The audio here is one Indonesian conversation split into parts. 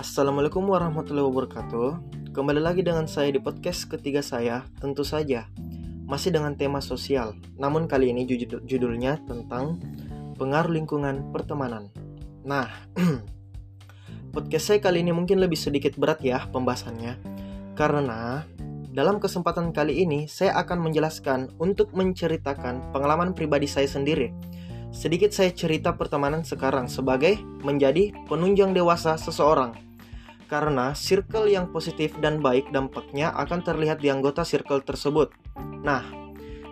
Assalamualaikum warahmatullahi wabarakatuh. Kembali lagi dengan saya di podcast ketiga saya, tentu saja masih dengan tema sosial. Namun kali ini judulnya tentang pengaruh lingkungan pertemanan. Nah, podcast saya kali ini mungkin lebih sedikit berat ya pembahasannya. Karena dalam kesempatan kali ini saya akan menjelaskan untuk menceritakan pengalaman pribadi saya sendiri. Sedikit saya cerita pertemanan sekarang sebagai menjadi penunjang dewasa seseorang. Karena circle yang positif dan baik dampaknya akan terlihat di anggota circle tersebut. Nah,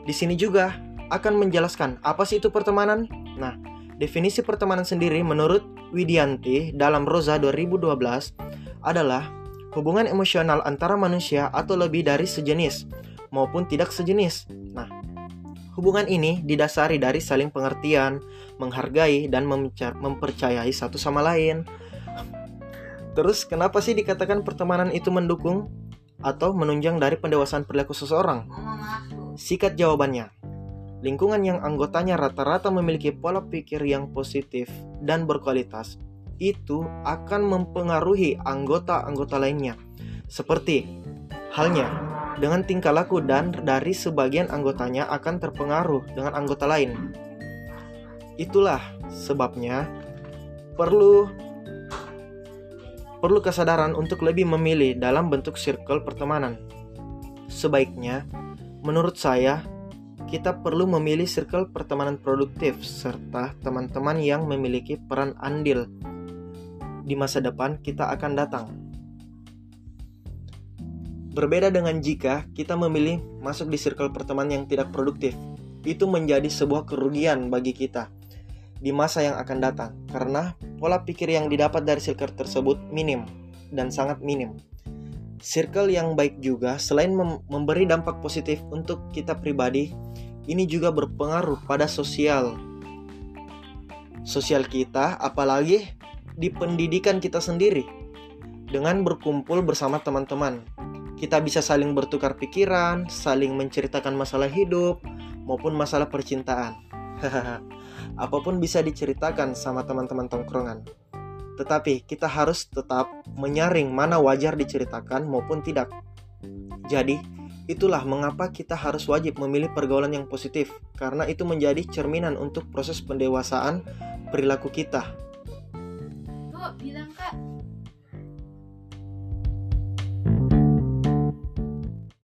di sini juga akan menjelaskan apa sih itu pertemanan. Nah, definisi pertemanan sendiri menurut Widianti dalam Rosa 2012 adalah hubungan emosional antara manusia atau lebih dari sejenis maupun tidak sejenis. Nah, hubungan ini didasari dari saling pengertian, menghargai, dan mempercayai satu sama lain. Terus, kenapa sih dikatakan pertemanan itu mendukung atau menunjang dari pendewasaan perilaku seseorang? Sikat jawabannya. Lingkungan yang anggotanya rata-rata memiliki pola pikir yang positif dan berkualitas itu akan mempengaruhi anggota-anggota lainnya. Seperti halnya dengan tingkah laku dan dari sebagian anggotanya akan terpengaruh dengan anggota lain. Itulah sebabnya perlu perlu kesadaran untuk lebih memilih dalam bentuk circle pertemanan. Sebaiknya, menurut saya, kita perlu memilih circle pertemanan produktif serta teman-teman yang memiliki peran andil di masa depan kita akan datang. Berbeda dengan jika kita memilih masuk di circle pertemanan yang tidak produktif, itu menjadi sebuah kerugian bagi kita di masa yang akan datang karena pola pikir yang didapat dari circle tersebut minim dan sangat minim. Circle yang baik juga selain mem memberi dampak positif untuk kita pribadi, ini juga berpengaruh pada sosial. Sosial kita apalagi di pendidikan kita sendiri. Dengan berkumpul bersama teman-teman, kita bisa saling bertukar pikiran, saling menceritakan masalah hidup maupun masalah percintaan. Apa pun bisa diceritakan sama teman-teman tongkrongan. Tetapi kita harus tetap menyaring mana wajar diceritakan maupun tidak. Jadi, itulah mengapa kita harus wajib memilih pergaulan yang positif, karena itu menjadi cerminan untuk proses pendewasaan perilaku kita bilang kak